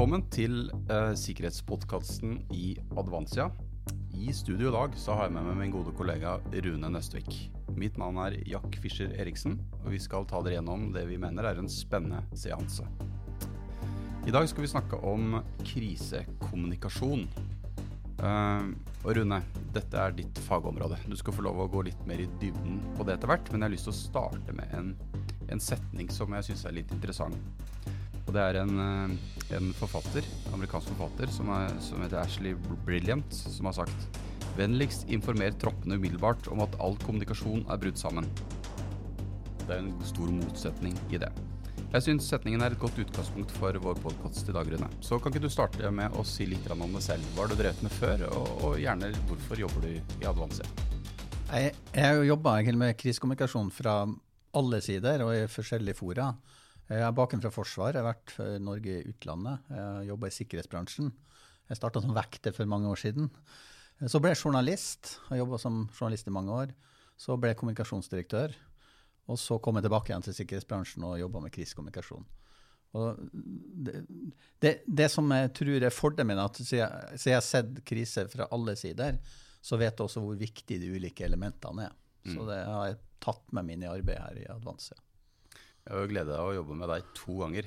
Velkommen til uh, sikkerhetspodkasten i Advansia. I studio i dag så har jeg med meg min gode kollega Rune Nøstvik. Mitt navn er Jack Fischer Eriksen, og vi skal ta dere gjennom det vi mener er en spennende seanse. I dag skal vi snakke om krisekommunikasjon. Uh, og Rune, dette er ditt fagområde. Du skal få lov å gå litt mer i dybden på det etter hvert, men jeg har lyst til å starte med en, en setning som jeg syns er litt interessant. Og det er en, eh, en forfatter, amerikansk forfatter som, er, som, heter Ashley Brilliant, som har sagt Vennligst informer troppene umiddelbart om at all kommunikasjon er brutt sammen. Det er en stor motsetning i det. Jeg syns setningen er et godt utgangspunkt for vår podkast i dag, Rune. Så kan ikke du starte med å si litt om deg selv. Hva har du drevet med før, og, og gjerne hvorfor jobber du i Advanse? Jeg, jeg jobba med krisekommunikasjon fra alle sider og i forskjellige fora. Jeg har bakgrunn fra Forsvaret, jeg har vært for Norge i utlandet. Jeg jobba i sikkerhetsbransjen. Jeg starta som vekter for mange år siden. Så ble jeg journalist, jeg har jobba som journalist i mange år. Så ble jeg kommunikasjonsdirektør. Og så kom jeg tilbake igjen til sikkerhetsbransjen og jobba med krisekommunikasjon. Det, det, det, som jeg tror er fordelen min, at siden jeg har sett kriser fra alle sider, så vet jeg også hvor viktig de ulike elementene er. Mm. Så det har jeg tatt med meg inn i arbeidet her i Advansia. Jeg har jo glede av å jobbe med deg to ganger.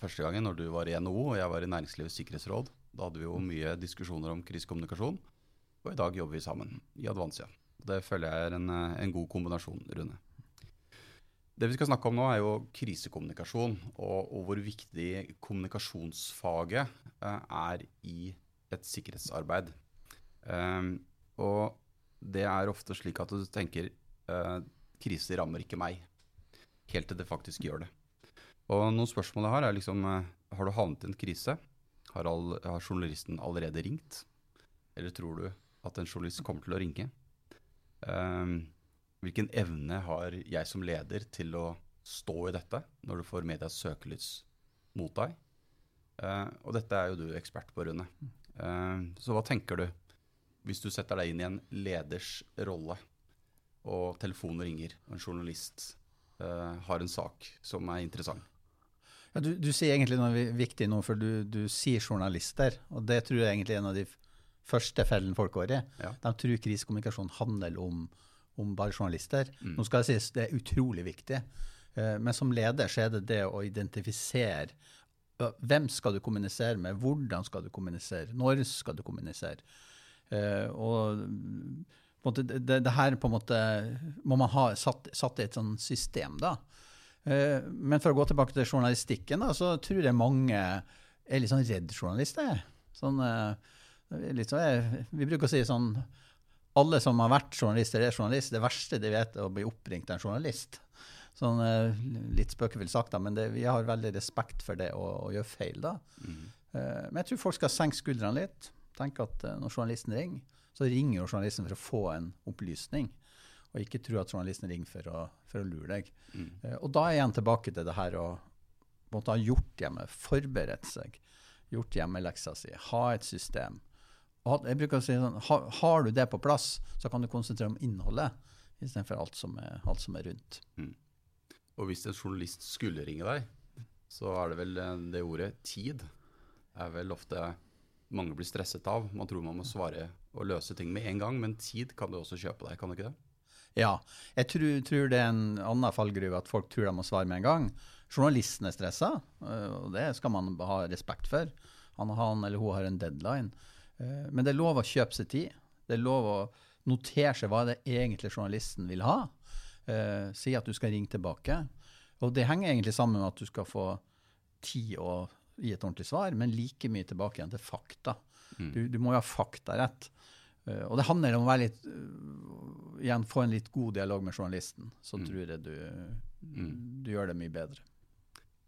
Første gangen når du var i NHO og jeg var i Næringslivets sikkerhetsråd. Da hadde vi jo mye diskusjoner om krisekommunikasjon. Og i dag jobber vi sammen i Advansia. Det føler jeg er en, en god kombinasjon, Rune. Det vi skal snakke om nå, er jo krisekommunikasjon, og, og hvor viktig kommunikasjonsfaget eh, er i et sikkerhetsarbeid. Um, og det er ofte slik at du tenker eh, krise rammer ikke meg helt til det faktisk gjør det. Og noen spørsmål jeg har, er liksom eh, Har du havnet i en krise? Har, all, har, journalisten allerede ringt? Eller tror du at en journalist kommer til å ringe? Um, hvilken evne har jeg som leder til å stå i dette når du får medias søkelys mot deg? Uh, og dette er jo du ekspert på, Rune. Uh, så hva tenker du hvis du setter deg inn i en leders rolle, og telefonen ringer, og en journalist har en sak som er interessant. Ja, du, du, sier egentlig noe viktig nå, for du, du, sier journalister. Og det tror jeg egentlig er en av de første fellene folk går i. Ja. De tror krisekommunikasjon handler om, om bare journalister. Mm. Nå skal jeg si det er utrolig viktig. Uh, men som leder så er det det å identifisere hvem skal du kommunisere med, hvordan skal du kommunisere, når skal du kommunisere. Uh, og måte, det, det, her på en måte må man ha satt, satt i et sånn system, da. Uh, men for å gå tilbake til journalistikken, da, så tror jeg mange er litt sånn redd journalister. Sånn, uh, litt sånn, vi bruker å si sånn Alle som har vært journalister, er journalist. Det verste de vet, er å bli oppringt av en journalist. Sånn uh, litt spøkefullt sagt, da, men det, vi har veldig respekt for det å, å gjøre feil, da. Mm. men jeg tror folk skal senke skuldrene litt. Tenke at når journalisten ringer så ringer jo journalisten for å få en opplysning. Og ikke tro at journalisten ringer for å, for å lure deg. Mm. Uh, og da er jeg igjen tilbake til det her å måtte ha gjort hjemme, forberedt seg. Gjort hjemmeleksa si, ha et system. Og jeg bruker å si sånn, ha, Har du det på plass, så kan du konsentrere om innholdet istedenfor alt, som er, alt som er rundt. Mm. Og hvis en journalist skulle ringe deg, så er det vel det ordet tid er vel ofte mange blir stresset av. Man tror man må svare og løse ting med en gang, men tid kan du også kjøpe deg, kan du ikke det? Ja, jeg tror, tror det er en annen fallgruve at folk tror de må svare med en gang. Journalisten er stressa, øh, og det skal man ha respekt for. Han, han eller hun har en deadline. Øh, men det er lov å kjøpe seg tid. Det er lov å notere seg hva det egentlig journalisten vil ha. Uh, si at du skal ringe tilbake. Og det henger egentlig sammen med at du skal få tid å gi et ordentlig svar, men like mye tilbake igjen til fakta. Mm. Du, du, må jo ha fakta rett. Uh, og det handler om å være litt, uh, igjen få en litt god dialog med journalisten. Så mm. tror jeg du, mm. du, gjør det mye bedre.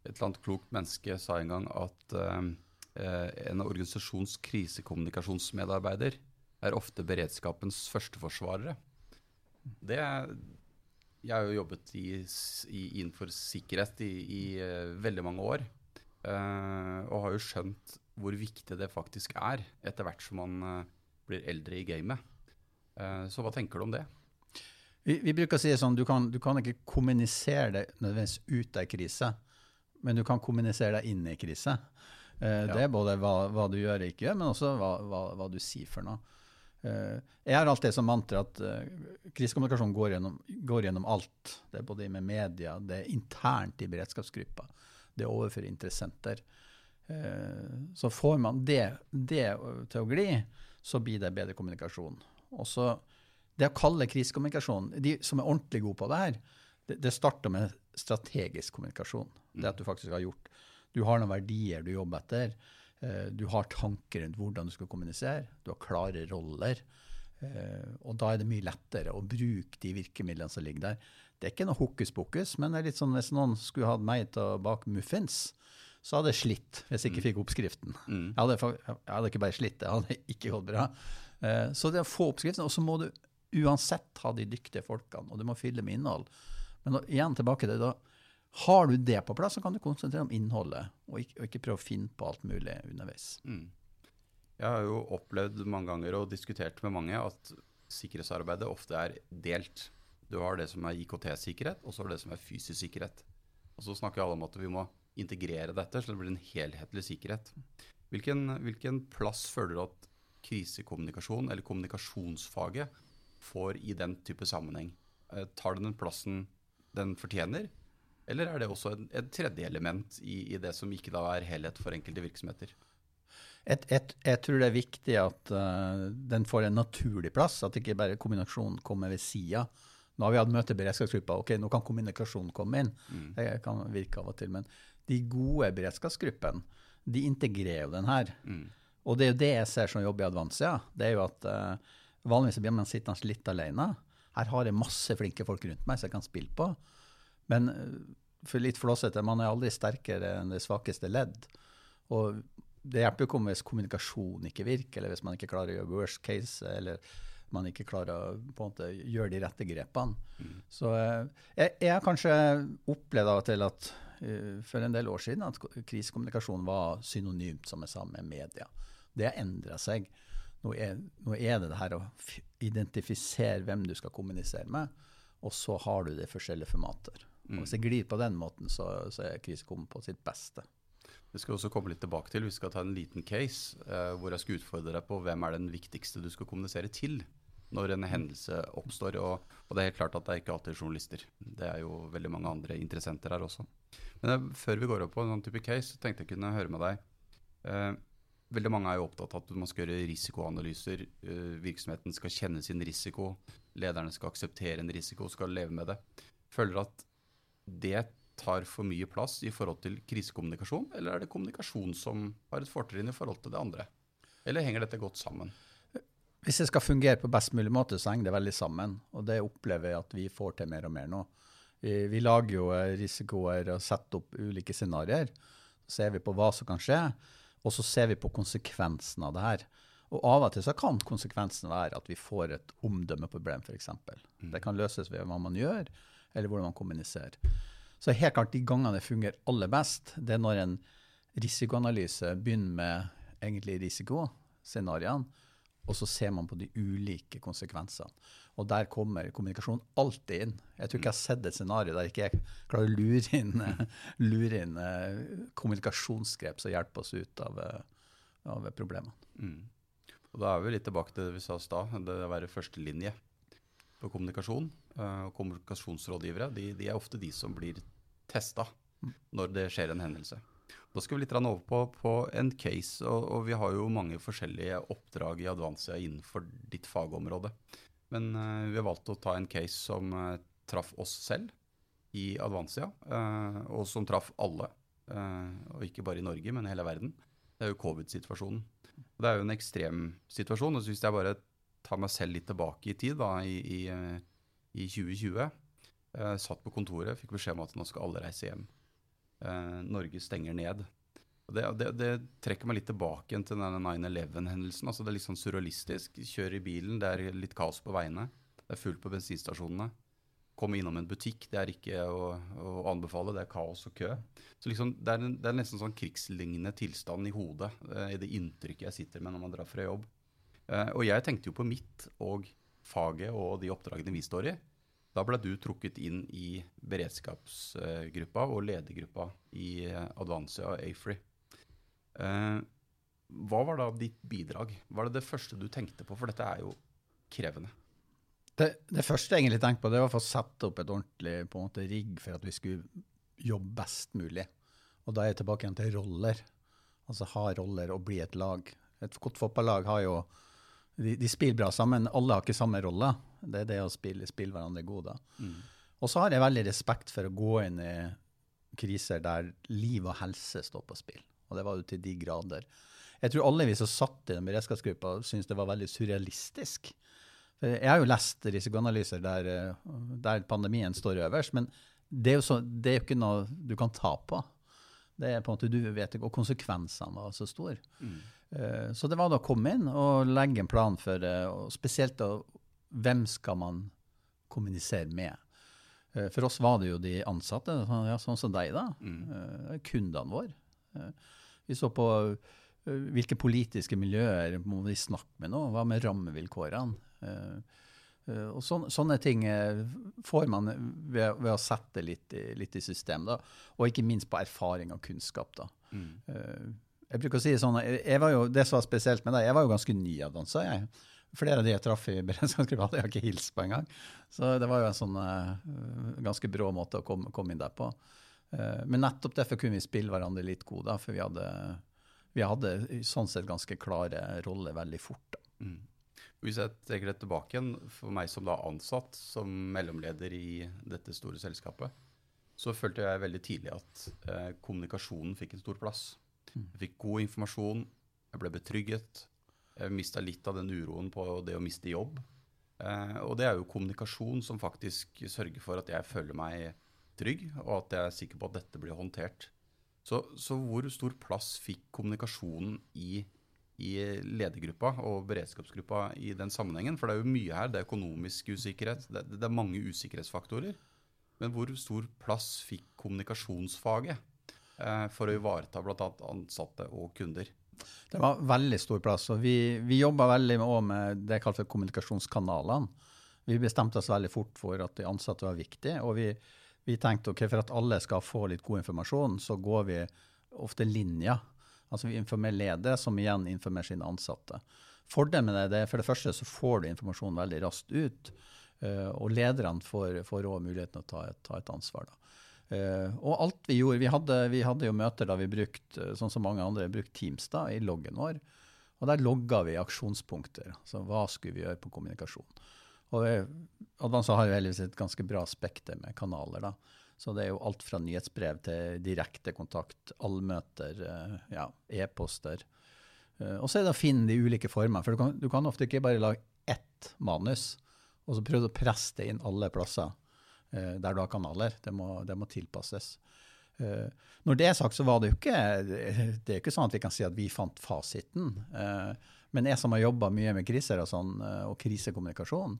Et eller annet klokt menneske sa en gang at uh, en organisasjons krisekommunikasjonsmedarbeider er ofte beredskapens førsteforsvarere. Det er jeg har jo jobbet i, i, innenfor sikkerhet i, i uh, veldig mange år. Uh, og har jo skjønt hvor viktig det faktisk er etter hvert som man uh, blir eldre i gamet. Uh, så hva tenker du om det? Vi, vi bruker å si sånn, du kan, du kan ikke kommunisere deg nødvendigvis ut av krise, men du kan kommunisere deg inn i krise. Eh, det er både hva, hva, du gjør og ikke gjør, men også hva, hva, hva du sier for noe. Eh, jeg har alltid som mantra at krisekommunikasjon går gjennom, går gjennom, alt. Det er både med media, det er internt i beredskapsgruppa, det er overfor interessenter. Så får man det, det, til å gli, så blir det bedre kommunikasjon. Og så Det å kalle krisekommunikasjon De som er ordentlig gode på det her, det, det starter med strategisk kommunikasjon. Det at du faktisk har gjort Du har noen verdier du jobber etter. Eh, du har tanker rundt hvordan du skal kommunisere. Du har klare roller. Eh, og da er det mye lettere å bruke de virkemidlene som ligger der. Det er ikke noe hokus pokus, men det er litt sånn hvis noen skulle hatt meg til å bake muffins, så hadde jeg slitt hvis jeg ikke mm. fikk oppskriften. Mm. Jeg, hadde, jeg, hadde, ikke bare slitt, det hadde ikke gått bra. Eh, så det å få oppskriften, og så må du uansett ha de dyktige folkene, og du må fylle med innhold. Men igjen tilbake til det, da har du det på plass, så kan du konsentrere om innholdet, og ikke, og ikke, prøve å finne på alt mulig underveis. Mm. Jeg har jo opplevd mange ganger og diskutert med mange at sikkerhetsarbeidet ofte er delt. Du har det som er IKT-sikkerhet, og så har det som er fysisk sikkerhet. Og så snakker alle om at vi må integrere dette, så det blir en helhetlig sikkerhet. Hvilken, hvilken plass føler du at krisekommunikasjon, eller kommunikasjonsfaget, får i den type sammenheng? Eh, tar den den plassen den fortjener? Eller er det også et, tredje element i, i, det som ikke da er helhet for enkelte virksomheter? Et, et, jeg tror det er viktig at uh, den får en naturlig plass, at ikke bare kombinasjonen kommer ved sida. Nå har vi hatt møte i beredskapsgruppa, ok, nå kan kommunikasjon komme inn. Mm. Det kan virke av og til. Men de gode beredskapsgruppene, de integrerer jo den her. Mm. Og det er jo det jeg ser som jobb i Advansia. Det er jo at uh, vanligvis blir man sittende litt alene. Her har jeg masse flinke folk rundt meg som jeg kan spille på. Men uh, for litt flåsete, man er aldri sterkere enn det svakeste ledd. Og det hjelper jo ikke om hvis kommunikasjon ikke virker, eller hvis man ikke klarer å gjøre worst case, eller man ikke klarer å på en måte gjøre de rette grepene. Mm. Så eh, jeg, jeg, har kanskje opplevd av og til at for en del år siden at krisekommunikasjon var synonymt, som jeg sa, med media. Det har endra seg. Nå er, nå er, det det her å identifisere hvem du skal kommunisere med, og så har du det i forskjellige formater. Og hvis jeg glir på den måten, så, så er krisekom på sitt beste. Vi skal også komme litt tilbake til. Vi skal ta en liten case eh, hvor jeg skal utfordre deg på hvem er den viktigste du skal kommunisere til når en hendelse oppstår. Og, og, det er helt klart at det er ikke alltid journalister. Det er jo veldig mange andre interessenter her også. Men eh, før vi går opp på en sånn type case, så tenkte jeg kunne høre med deg. Eh, veldig mange er jo opptatt av at man skal gjøre risikoanalyser. Eh, virksomheten skal kjenne sin risiko. Lederne skal akseptere en risiko, skal leve med det. Føler at det tar for mye plass i forhold til krisekommunikasjon, eller er det kommunikasjon som har et fortrinn i forhold til det andre? Eller henger dette godt sammen? Hvis det skal fungere på best mulig måte, så henger det veldig sammen. Og det opplever jeg at vi får til mer og mer nå. Vi, vi lager jo eh, risikoer og setter opp ulike scenarioer. Så ser vi på hva som kan skje, og så ser vi på konsekvensen av det her. Og av og til så kan konsekvensen være at vi får et omdømmeproblem, f.eks. Mm. Det kan løses ved hva man gjør, eller hvordan man kommuniserer. Så helt klart de gangene det fungerer aller best, det er når en risikoanalyse begynner med egentlig risikoscenarioene, og så ser man på de ulike konsekvensene. Og der kommer kommunikasjon alltid inn. Jeg tror ikke jeg har sett et scenario der ikke jeg klarer å lure inn, lure inn uh, kommunikasjonsgrep som hjelper oss ut av, uh, av problemene. Mm. Og Da er vi litt tilbake til det vi sa i stad, det å være førstelinje på kommunikasjon. Og kommunikasjonsrådgivere de, de, er ofte de som blir testa når det skjer en hendelse. Da skal vi litt over på, på en case, og, og, vi har jo mange forskjellige oppdrag i Advansia innenfor ditt fagområde. Men uh, vi har valgt å ta en case som uh, traff oss selv i Advansia, og som traff alle. og ikke bare i Norge, men i hele verden. Det er jo covid-situasjonen. Det er jo en ekstrem situasjon. og så hvis jeg bare tar meg selv litt tilbake i tid, da, i, i, i 2020. Eh, satt på kontoret, fikk beskjed om at nå skal alle reise hjem. Eh, Norge stenger ned. Det, det, det, trekker meg litt tilbake til denne 9-11-hendelsen. Altså, det er litt sånn surrealistisk. Kjører i bilen, det er litt kaos på veiene. Det er fullt på bensinstasjonene. Komme innom en butikk, det er ikke å, å anbefale, det er kaos og kø. Så liksom, det, er det er nesten sånn krigslignende tilstand i hodet, eh, i det inntrykket jeg sitter med når man drar fra jobb. Eh, og jeg tenkte jo på mitt og faget og de oppdragene vi står i. Da ble du trukket inn i beredskapsgruppa og ledergruppa i Advansia og Afrey. Eh, hva var da ditt bidrag? Hva er det det første du tenkte på? For dette er jo krevende. Det, det første jeg egentlig tenkte på, det var å få sette opp et ordentlig måte, rigg for at vi skulle jobbe best mulig. Og da er jeg tilbake igjen til roller. Altså ha roller og bli et lag. Et godt fotballag har jo de, de, spiller bra sammen, alle har ikke samme rolle. Det er det å spille, spille hverandre gode. Mm. Og så har jeg veldig respekt for å gå inn i kriser der liv og helse står på spill. Og det var jo til de grader. Jeg tror alle vi som satt i den beredskapsgruppa, syntes det var veldig surrealistisk. Jeg har jo lest risikoanalyser der, eh, der pandemien står øverst, men det er, jo så, det er ikke noe du kan ta på. Det er på en måte, du vet ikke, Og konsekvensene var så store. Mm. Uh, så det var da å komme inn og legge en plan for det, og spesielt da, hvem skal man kommunisere med. Uh, for oss var det jo de ansatte, sånn, ja, sånn som deg, da. Mm. kundene våre. vi så på hvilke politiske miljøer må vi snakke med nå? Hva med rammevilkårene? Uh, og sånne, sånne ting uh, får man ved, ved, å sette litt i, litt i system, da. og ikke minst på erfaring og kunnskap. da. Mm. Uh, jeg bruker å si sånn, jeg var jo, Det som var spesielt med deg, jeg var jo ganske ny av dansa. Jeg. Flere av de jeg traff i beredskapsgruppa, hadde jeg ikke hilst på engang. Så det var jo en sånn ganske brå måte å komme, komme inn der på. men nettopp derfor kunne vi spille hverandre litt gode, for vi hadde, vi hadde sånn sett ganske klare roller veldig fort. da. Mm. Hvis jeg trekker det tilbake igjen, for meg som da ansatt som mellomleder i dette store selskapet, så følte jeg veldig tidlig at eh, kommunikasjonen fikk en stor plass. Mm. Jeg fikk god informasjon, jeg ble betrygget. Jeg mista litt av den uroen på det å miste jobb. Eh, og det er jo kommunikasjon som faktisk sørger for at jeg føler meg trygg, og at jeg er sikker på at dette blir håndtert. Så, så hvor stor plass fikk kommunikasjonen i i ledergruppa og beredskapsgruppa i den sammenhengen? For det er jo mye her. Det er økonomisk usikkerhet, det, det er mange usikkerhetsfaktorer. Men hvor stor plass fikk kommunikasjonsfaget eh, for å ivareta bl.a. ansatte og kunder? Det var veldig stor plass. og Vi, vi jobba veldig med, med det jeg kaller kommunikasjonskanalene. Vi bestemte oss veldig fort for at de ansatte var viktige. og vi, vi tenkte ok, for at alle skal få litt god informasjon, så går vi ofte linjer Altså vi informerer ledere, som igjen informerer sine ansatte. Fordelen med det er for det første så får du informasjon veldig raskt ut. Uh, og lederne får, får også muligheten til å ta et, ta et ansvar. Uh, og alt vi gjorde Vi hadde, vi hadde jo møter da vi brukte, sånn som mange andre, brukte Teams da, i loggen vår. Og der logga vi aksjonspunkter. Så hva skulle vi gjøre på kommunikasjon? Og Advanse har jo heldigvis et ganske bra spekter med kanaler. da. Så det er jo alt fra nyhetsbrev til direkte kontakt, allmøter, eh, ja, e-poster. Eh, og så er det å finne de ulike formene. For du kan, du kan, ofte ikke bare lage ett manus og så prøve å presse det inn alle plasser eh, der du har kanaler. Det må, det må tilpasses. Når det er sagt, så var det jo ikke det er ikke sånn at vi kan si at vi fant fasiten. Men jeg som har jobba mye med kriser og, sånn, og krisekommunikasjon,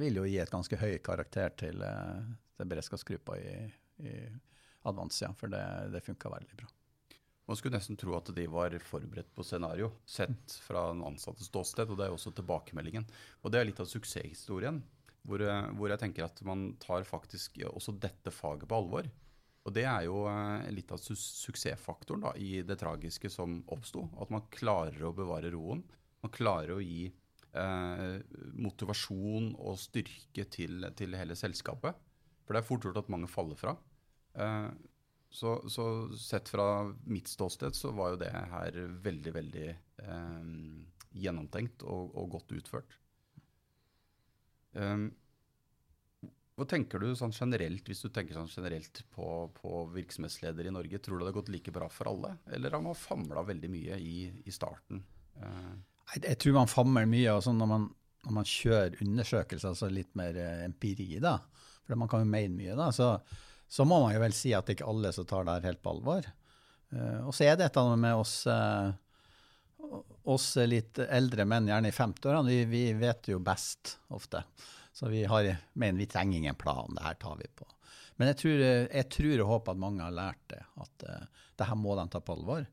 vil jo gi et ganske høy karakter til, til beredskapsgruppa i, i Advansia, for det, det funka veldig bra. Man skulle nesten tro at de var forberedt på scenario, sett fra en ansattes ståsted. og Det er også tilbakemeldingen. Og Det er litt av suksesshistorien, hvor, hvor, jeg tenker at man tar faktisk også dette faget på alvor. Og Det er jo eh, litt av su suksessfaktoren da, i det tragiske som oppsto. At man klarer å bevare roen. Man klarer å gi eh, motivasjon og styrke til, til hele selskapet. For det er fort gjort at mange faller fra. Uh, så, så, sett fra mitt ståsted så var jo det her veldig, veldig eh, gjennomtenkt og, og, godt utført. Um, hva tenker du sånn generelt, hvis du tenker sånn generelt på, på virksomhetsleder i Norge? Tror du det har gått like bra for alle, eller har man famla veldig mye i, i starten? Uh, jeg tror man famler mye. Altså når, man, når man kjører undersøkelser, altså litt mer empiri, da, for man kan jo mene mye, da, så, så, må man jo vel si at det ikke alle som tar det her helt på alvor. Uh, og så er det et eller annet med oss, uh, oss litt eldre menn, gjerne i 50-årene, vi, vi, vet jo best ofte. Så vi har, mener vi trenger ingen plan, det her tar vi på. Men jeg tror, jeg tror og håper at mange har lært det, at uh, det her må de ta på alvor.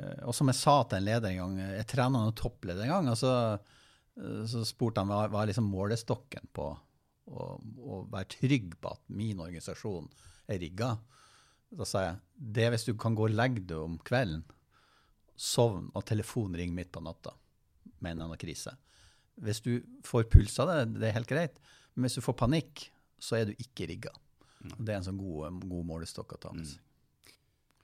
Uh, og som jeg sa til en leder en gang, jeg trena noen toppleder en gang, og så, så spurte han hva, hva liksom målestokken på å være trygg på at min organisasjon er rigga. Da sa jeg det er hvis du kan gå og legge deg om kvelden sovn og telefonring midt på natta med en annen krise. Hvis du får puls av det, det er helt greit. Men hvis du får panikk, så er du ikke rigga. Det er en sånn god, god målestokk å ta med seg.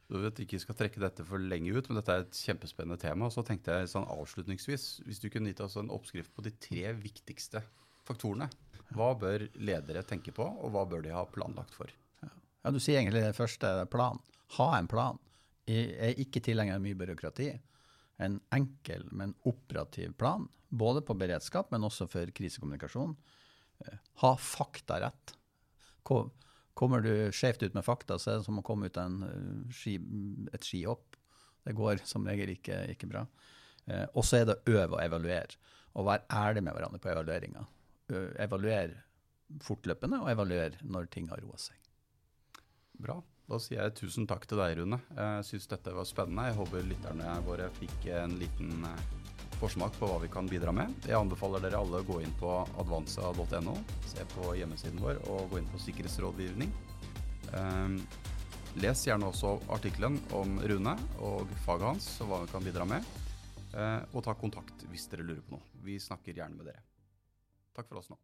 Du vet ikke skal trekke dette for lenge ut, men dette er et kjempespennende tema. Så tenkte jeg sånn avslutningsvis, hvis du kunne gitt oss en oppskrift på de tre viktigste faktorene. Hva bør ledere tenke på, og hva bør de ha planlagt for? Ja, Du sier egentlig det første, plan. Ha en plan. Jeg er ikke tilhenger av mye byråkrati. En enkel, men operativ plan. Både på beredskap, men også for krisekommunikasjon. Eh, ha fakta rett. Kommer du skjevt ut med fakta, så er det som å komme ut av eh, ski, et skihopp. Det går som regel ikke, ikke bra. Eh, og så er det å øve og evaluere, og være ærlig med hverandre på evalueringa. Evaluer fortløpende, og evaluer når ting har roa seg. Bra. Da sier jeg tusen takk til deg, Rune. Jeg syns dette var spennende. Jeg håper lytterne våre fikk en liten eh, forsmak på hva vi kan bidra med. Jeg anbefaler dere alle å gå inn på advansa.no, se på hjemmesiden vår og gå inn på sikkerhetsrådgivning. Um, les gjerne også artikkelen om Rune og faget hans og hva vi kan bidra med. Uh, og ta kontakt hvis dere lurer på noe. Vi snakker gjerne med dere. Takk for oss nå.